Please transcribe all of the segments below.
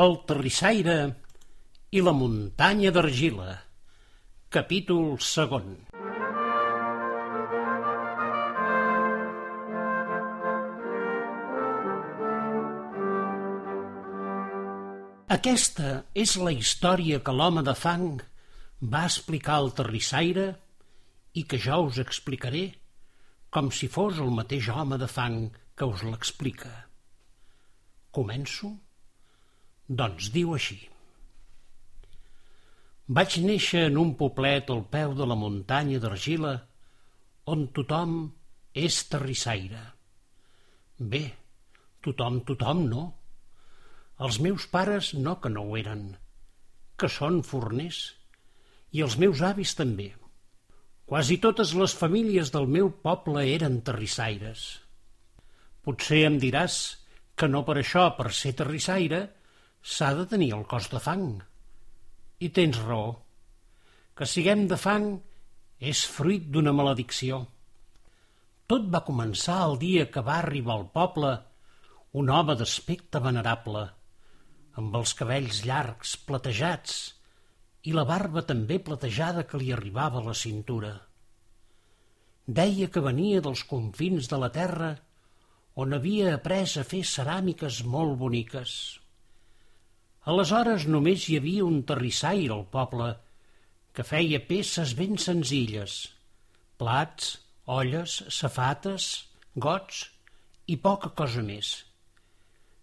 El terrissaire i la muntanya d'argila. Capítol segon. Aquesta és la història que l'home de fang va explicar al terrissaire i que jo us explicaré com si fos el mateix home de fang que us l'explica. Començo? Doncs diu així. Vaig néixer en un poblet al peu de la muntanya d'argila on tothom és terrissaire. Bé, tothom, tothom no. Els meus pares no que no ho eren, que són forners, i els meus avis també. Quasi totes les famílies del meu poble eren terrissaires. Potser em diràs que no per això, per ser terrissaire, s'ha de tenir el cos de fang. I tens raó. Que siguem de fang és fruit d'una maledicció. Tot va començar el dia que va arribar al poble un home d'aspecte venerable, amb els cabells llargs, platejats, i la barba també platejada que li arribava a la cintura. Deia que venia dels confins de la terra on havia après a fer ceràmiques molt boniques. Aleshores només hi havia un terrissaire al poble que feia peces ben senzilles, plats, olles, safates, gots i poca cosa més.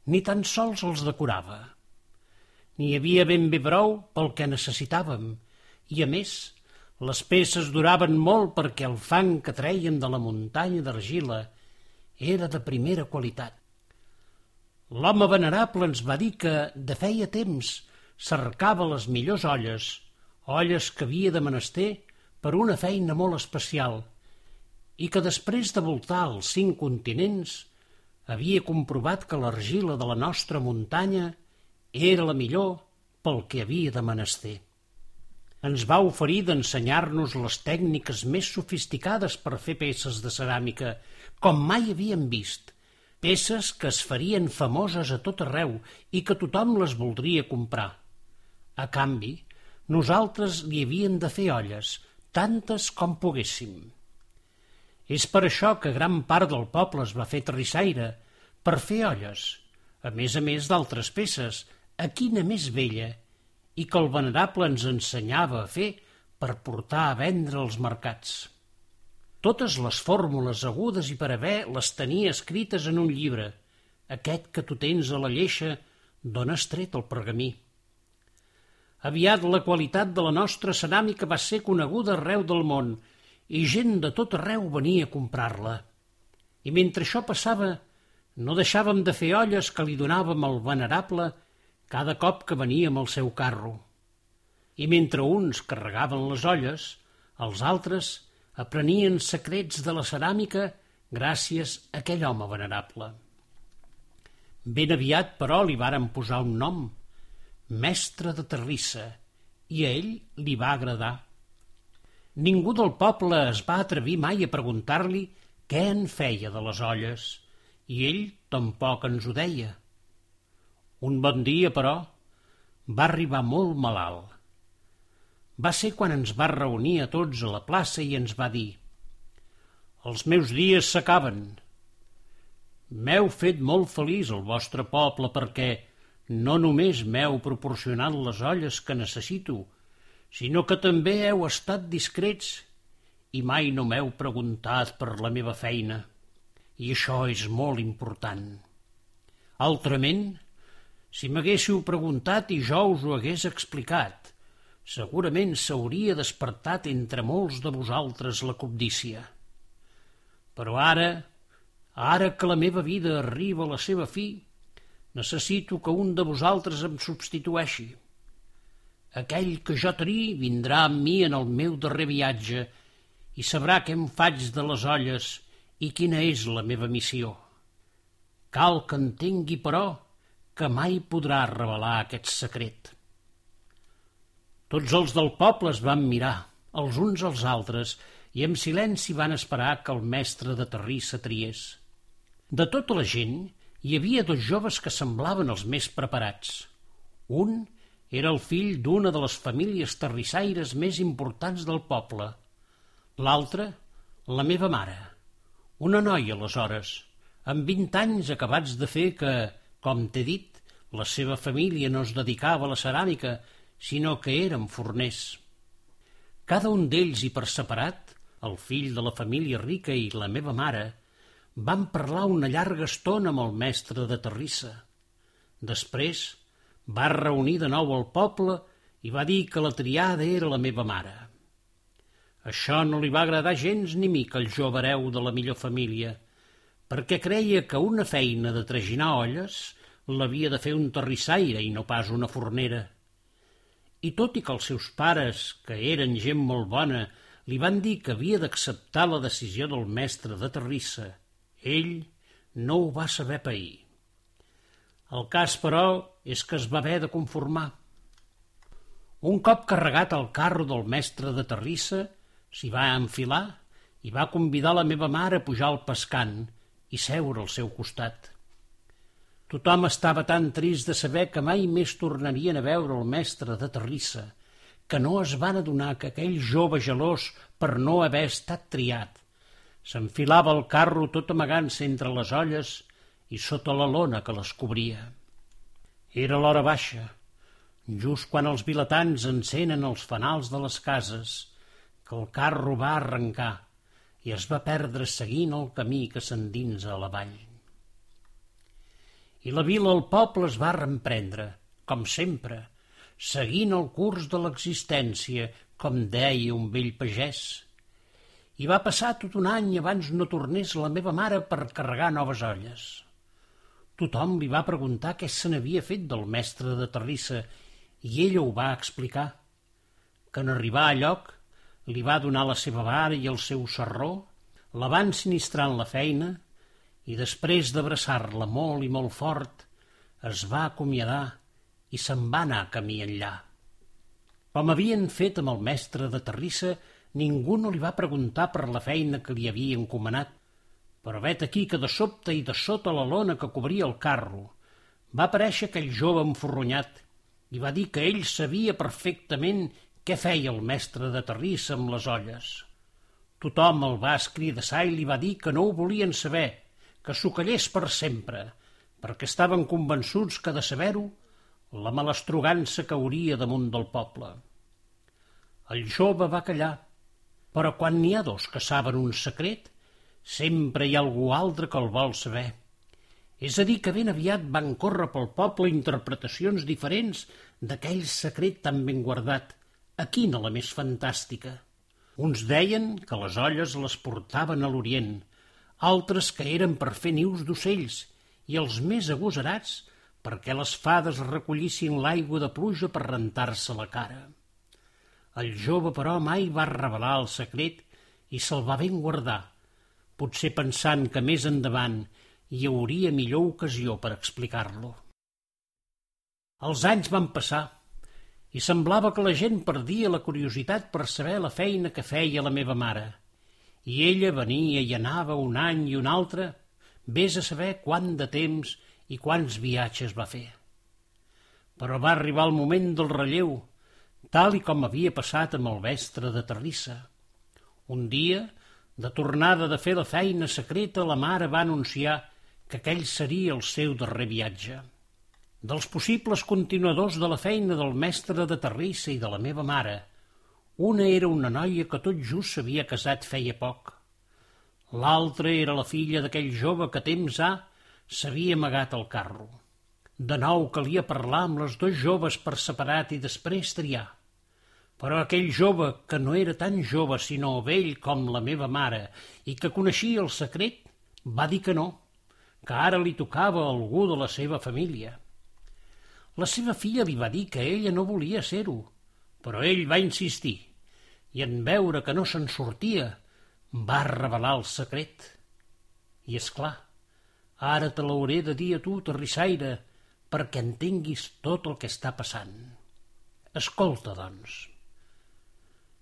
Ni tan sols els decorava. N'hi havia ben bé prou pel que necessitàvem, i a més, les peces duraven molt perquè el fang que treien de la muntanya d'argila era de primera qualitat. L'home venerable ens va dir que, de feia temps, cercava les millors olles, olles que havia de menester per una feina molt especial, i que després de voltar els cinc continents havia comprovat que l'argila de la nostra muntanya era la millor pel que havia de menester. Ens va oferir d'ensenyar-nos les tècniques més sofisticades per fer peces de ceràmica, com mai havíem vist, peces que es farien famoses a tot arreu i que tothom les voldria comprar. A canvi, nosaltres li havíem de fer olles, tantes com poguéssim. És per això que gran part del poble es va fer terrissaire, per fer olles, a més a més d'altres peces, a quina més vella, i que el venerable ens ensenyava a fer per portar a vendre als mercats. Totes les fórmules agudes i per haver les tenia escrites en un llibre, aquest que tu tens a la lleixa d'on has tret el pergamí. Aviat la qualitat de la nostra ceràmica va ser coneguda arreu del món i gent de tot arreu venia a comprar-la. I mentre això passava, no deixàvem de fer olles que li donàvem al venerable cada cop que venia amb el seu carro. I mentre uns carregaven les olles, els altres aprenien secrets de la ceràmica gràcies a aquell home venerable. Ben aviat, però, li varen posar un nom, mestre de terrissa, i a ell li va agradar. Ningú del poble es va atrevir mai a preguntar-li què en feia de les olles, i ell tampoc ens ho deia. Un bon dia, però, va arribar molt malalt. Va ser quan ens va reunir a tots a la plaça i ens va dir «Els meus dies s'acaben. M'heu fet molt feliç el vostre poble perquè no només m'heu proporcionat les olles que necessito, sinó que també heu estat discrets i mai no m'heu preguntat per la meva feina. I això és molt important. Altrament, si m'haguéssiu preguntat i jo us ho hagués explicat, segurament s'hauria despertat entre molts de vosaltres la cobdícia. Però ara, ara que la meva vida arriba a la seva fi, necessito que un de vosaltres em substitueixi. Aquell que jo tri vindrà amb mi en el meu darrer viatge i sabrà què em faig de les olles i quina és la meva missió. Cal que entengui, però, que mai podrà revelar aquest secret. Tots els del poble es van mirar, els uns als altres, i en silenci van esperar que el mestre de terrissa triés. De tota la gent, hi havia dos joves que semblaven els més preparats. Un era el fill d'una de les famílies terrissaires més importants del poble. L'altre, la meva mare. Una noia, aleshores, amb vint anys acabats de fer que, com t'he dit, la seva família no es dedicava a la ceràmica, sinó que eren forners. Cada un d'ells i per separat, el fill de la família rica i la meva mare, van parlar una llarga estona amb el mestre de Terrissa. Després va reunir de nou el poble i va dir que la triada era la meva mare. Això no li va agradar gens ni mica al jove hereu de la millor família, perquè creia que una feina de traginar olles l'havia de fer un terrissaire i no pas una fornera. I tot i que els seus pares, que eren gent molt bona, li van dir que havia d'acceptar la decisió del mestre de Terrissa, ell no ho va saber pair. El cas, però, és que es va haver de conformar. Un cop carregat al carro del mestre de Terrissa, s'hi va enfilar i va convidar la meva mare a pujar al pescant i seure al seu costat. Tothom estava tan trist de saber que mai més tornarien a veure el mestre de Terrissa, que no es van adonar que aquell jove gelós per no haver estat triat s'enfilava el carro tot amagant-se entre les olles i sota la lona que les cobria. Era l'hora baixa, just quan els vilatans encenen els fanals de les cases, que el carro va arrencar i es va perdre seguint el camí que s'endinsa a la vall. I la vila al poble es va reemprendre, com sempre, seguint el curs de l'existència, com deia un vell pagès. I va passar tot un any abans no tornés la meva mare per carregar noves olles. Tothom li va preguntar què se n'havia fet del mestre de Terrissa i ella ho va explicar. Que en arribar a lloc li va donar la seva vara i el seu serró, la van sinistrar en la feina i després d'abraçar-la molt i molt fort es va acomiadar i se'n va anar camí enllà. Com havien fet amb el mestre de Terrissa, ningú no li va preguntar per la feina que li havia encomanat, però vet aquí que de sobte i de sota la lona que cobria el carro va aparèixer aquell jove enforronyat i va dir que ell sabia perfectament què feia el mestre de Terrissa amb les olles. Tothom el va escridassar i li va dir que no ho volien saber, que s'ho callés per sempre, perquè estaven convençuts que de saber-ho la malastrugança cauria damunt del poble. El jove va callar, però quan n'hi ha dos que saben un secret, Sempre hi ha algú altre que el vol saber. És a dir, que ben aviat van córrer pel poble interpretacions diferents d'aquell secret tan ben guardat. A quina la més fantàstica? Uns deien que les olles les portaven a l'Orient, altres que eren per fer nius d'ocells, i els més agosarats perquè les fades recollissin l'aigua de pluja per rentar-se la cara. El jove, però, mai va revelar el secret i se'l va ben guardar, potser pensant que més endavant hi hauria millor ocasió per explicar-lo. Els anys van passar i semblava que la gent perdia la curiositat per saber la feina que feia la meva mare. I ella venia i anava un any i un altre, vés a saber quant de temps i quants viatges va fer. Però va arribar el moment del relleu, tal i com havia passat amb el mestre de Terrissa. Un dia, de tornada de fer la feina secreta, la mare va anunciar que aquell seria el seu darrer viatge. Dels possibles continuadors de la feina del mestre de Terrissa i de la meva mare, una era una noia que tot just s'havia casat feia poc. L'altra era la filla d'aquell jove que temps ha s'havia amagat al carro. De nou calia parlar amb les dos joves per separat i després triar. Però aquell jove, que no era tan jove sinó vell com la meva mare i que coneixia el secret, va dir que no, que ara li tocava a algú de la seva família. La seva filla li va dir que ella no volia ser-ho, però ell va insistir i en veure que no se'n sortia va revelar el secret. I és clar, ara te l'hauré de dir a tu, terrissaire, perquè entenguis tot el que està passant. Escolta, doncs.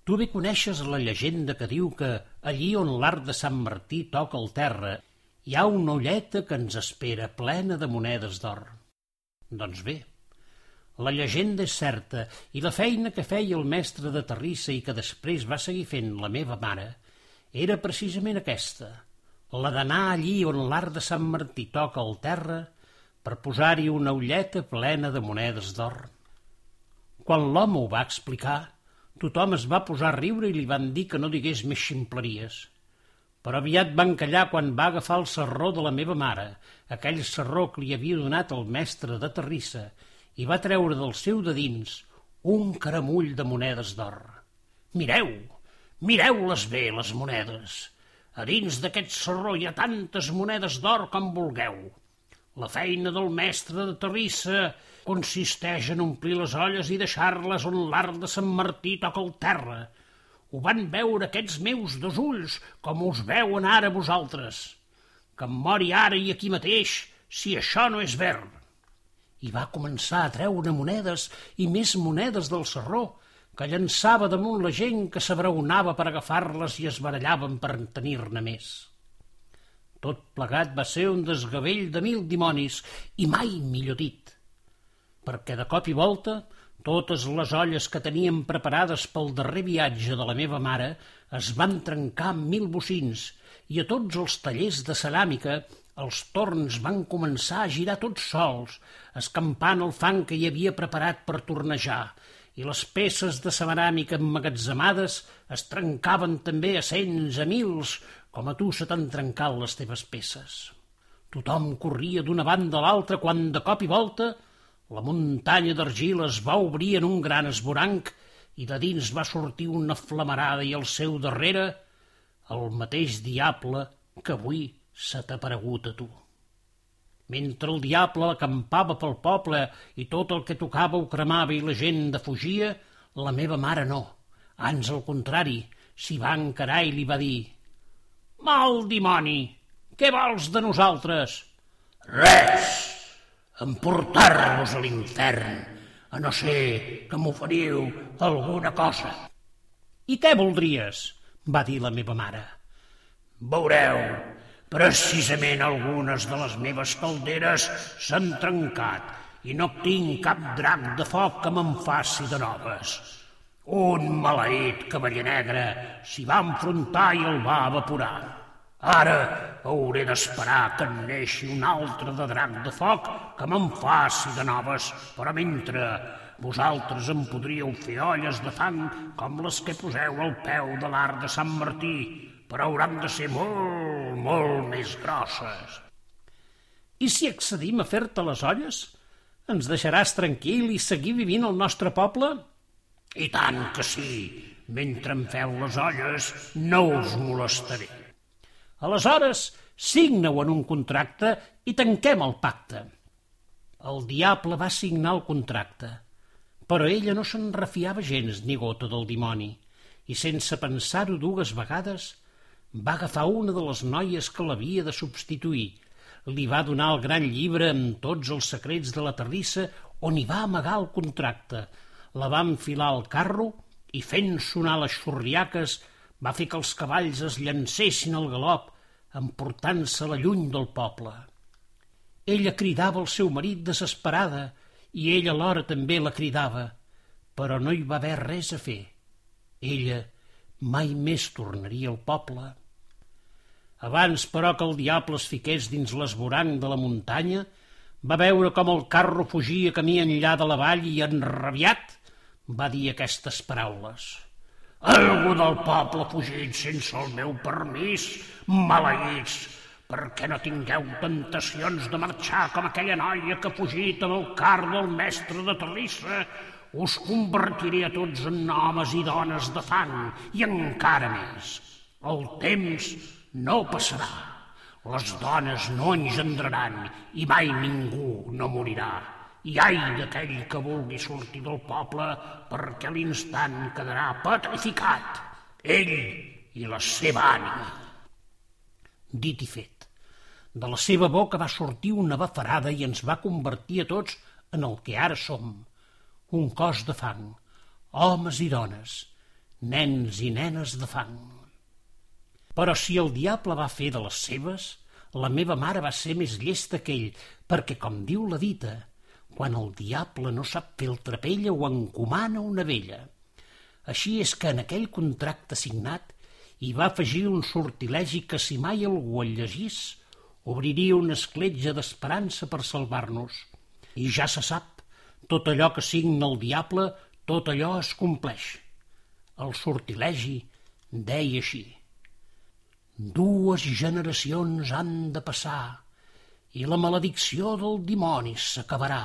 Tu bé coneixes la llegenda que diu que allí on l'arc de Sant Martí toca el terra hi ha una olleta que ens espera plena de monedes d'or. Doncs bé, La llegenda és certa i la feina que feia el mestre de Terrissa i que després va seguir fent la meva mare era precisament aquesta, la d'anar allí on l'art de Sant Martí toca el terra per posar-hi una ulleta plena de monedes d'or. Quan l'home ho va explicar, tothom es va posar a riure i li van dir que no digués més ximpleries. Però aviat van callar quan va agafar el serró de la meva mare, aquell serró que li havia donat el mestre de Terrissa, i va treure del seu de dins un caramull de monedes d'or. Mireu, mireu-les bé, les monedes. A dins d'aquest serró hi ha tantes monedes d'or com vulgueu. La feina del mestre de Terrissa consisteix en omplir les olles i deixar-les on l'art de Sant Martí toca el terra. Ho van veure aquests meus dos ulls, com us veuen ara vosaltres. Que em mori ara i aquí mateix, si això no és ver i va començar a treure monedes i més monedes del serró, que llançava damunt la gent que s'abraonava per agafar-les i es barallaven per tenir-ne més. Tot plegat va ser un desgavell de mil dimonis, i mai millor dit, perquè de cop i volta totes les olles que teníem preparades pel darrer viatge de la meva mare es van trencar amb mil bocins i a tots els tallers de ceràmica els torns van començar a girar tots sols, escampant el fang que hi havia preparat per tornejar, i les peces de ceràmica emmagatzemades es trencaven també a cents, a mils, com a tu se t'han trencat les teves peces. Tothom corria d'una banda a l'altra quan, de cop i volta, la muntanya d'argila es va obrir en un gran esboranc i de dins va sortir una flamarada i al seu darrere el mateix diable que avui se t'ha aparegut a tu. Mentre el diable acampava pel poble i tot el que tocava ho cremava i la gent defugia, la meva mare no. Ans al contrari, s'hi va encarar i li va dir «Mal dimoni, què vols de nosaltres?» «Res! Emportar-vos a l'infern, a no ser que m'oferiu alguna cosa». «I què voldries?» va dir la meva mare. «Veureu Precisament algunes de les meves calderes s'han trencat i no tinc cap drac de foc que me'n faci de noves. Un maleït cavaller negre s'hi va enfrontar i el va evaporar. Ara hauré d'esperar que en neixi un altre de drac de foc que me'n faci de noves, però mentre vosaltres em podríeu fer olles de fang com les que poseu al peu de l'arc de Sant Martí, però hauran de ser molt, molt més grosses. I si accedim a fer-te les olles? Ens deixaràs tranquil i seguir vivint al nostre poble? I tant que sí! Mentre em feu les olles, no us molestaré. Aleshores, signa-ho en un contracte i tanquem el pacte. El diable va signar el contracte, però ella no se'n refiava gens ni gota del dimoni, i sense pensar-ho dues vegades va agafar una de les noies que l'havia de substituir, li va donar el gran llibre amb tots els secrets de la terrissa on hi va amagar el contracte, la va enfilar al carro i fent sonar les xurriaques va fer que els cavalls es llancessin al galop, emportant-se-la lluny del poble. Ella cridava al seu marit desesperada i ell alhora també la cridava, però no hi va haver res a fer. Ella mai més tornaria al poble. Abans, però, que el diable es fiqués dins l'esboranc de la muntanya, va veure com el carro fugia camí enllà de la vall i, enrabiat, va dir aquestes paraules. Algú del poble ha fugit sense el meu permís, maleïts, perquè no tingueu tentacions de marxar com aquella noia que ha fugit amb el car del mestre de Terrissa. Us convertiré a tots en homes i dones de fang i encara més. El temps no passarà. Les dones no engendraran i mai ningú no morirà. I ai d'aquell que vulgui sortir del poble perquè l'instant quedarà petrificat, ell i la seva ànima. Dit i fet. De la seva boca va sortir una bafarada i ens va convertir a tots en el que ara som, un cos de fang, homes i dones, nens i nenes de fang. Però si el diable va fer de les seves, la meva mare va ser més llesta que ell, perquè, com diu la dita, quan el diable no sap fer el trapella o encomana una vella. Així és que en aquell contracte signat hi va afegir un sortilegi que si mai algú el llegís obriria una escletja d'esperança per salvar-nos. I ja se sap, tot allò que signa el diable, tot allò es compleix. El sortilegi deia així. Dues generacions han de passar i la maledicció del dimoni s'acabarà.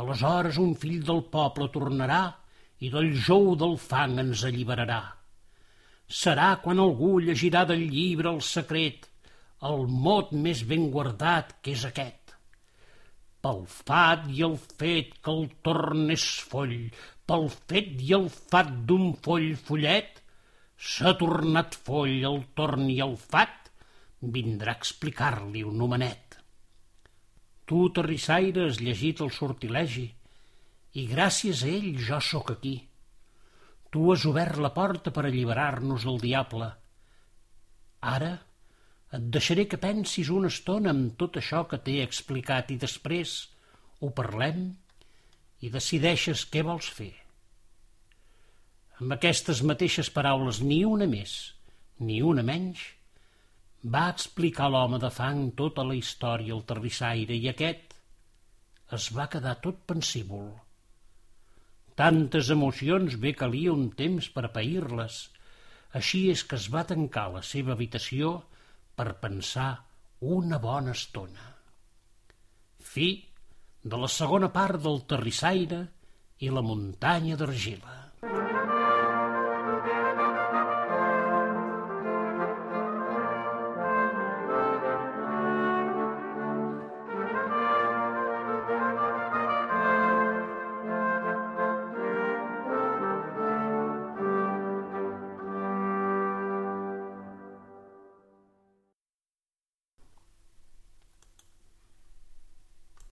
Aleshores un fill del poble tornarà i del jou del fang ens alliberarà. Serà quan algú llegirà del llibre el secret, el mot més ben guardat que és aquest. Pel fat i el fet que el torn és foll, pel fet i el fat d'un foll follet, s'ha tornat foll el torn i el fat, vindrà a explicar-li un homenet. Tu, terrissaire, has llegit el sortilegi, i gràcies a ell jo sóc aquí. Tu has obert la porta per alliberar-nos del diable. Ara et deixaré que pensis una estona amb tot això que t'he explicat i després ho parlem i decideixes què vols fer. Amb aquestes mateixes paraules, ni una més, ni una menys, va explicar l'home de fang tota la història al terrissaire i aquest es va quedar tot pensívol. Tantes emocions bé calia un temps per pair-les. Així és que es va tancar la seva habitació per pensar una bona estona. Fi de la segona part del terrissaire i la muntanya d'argila.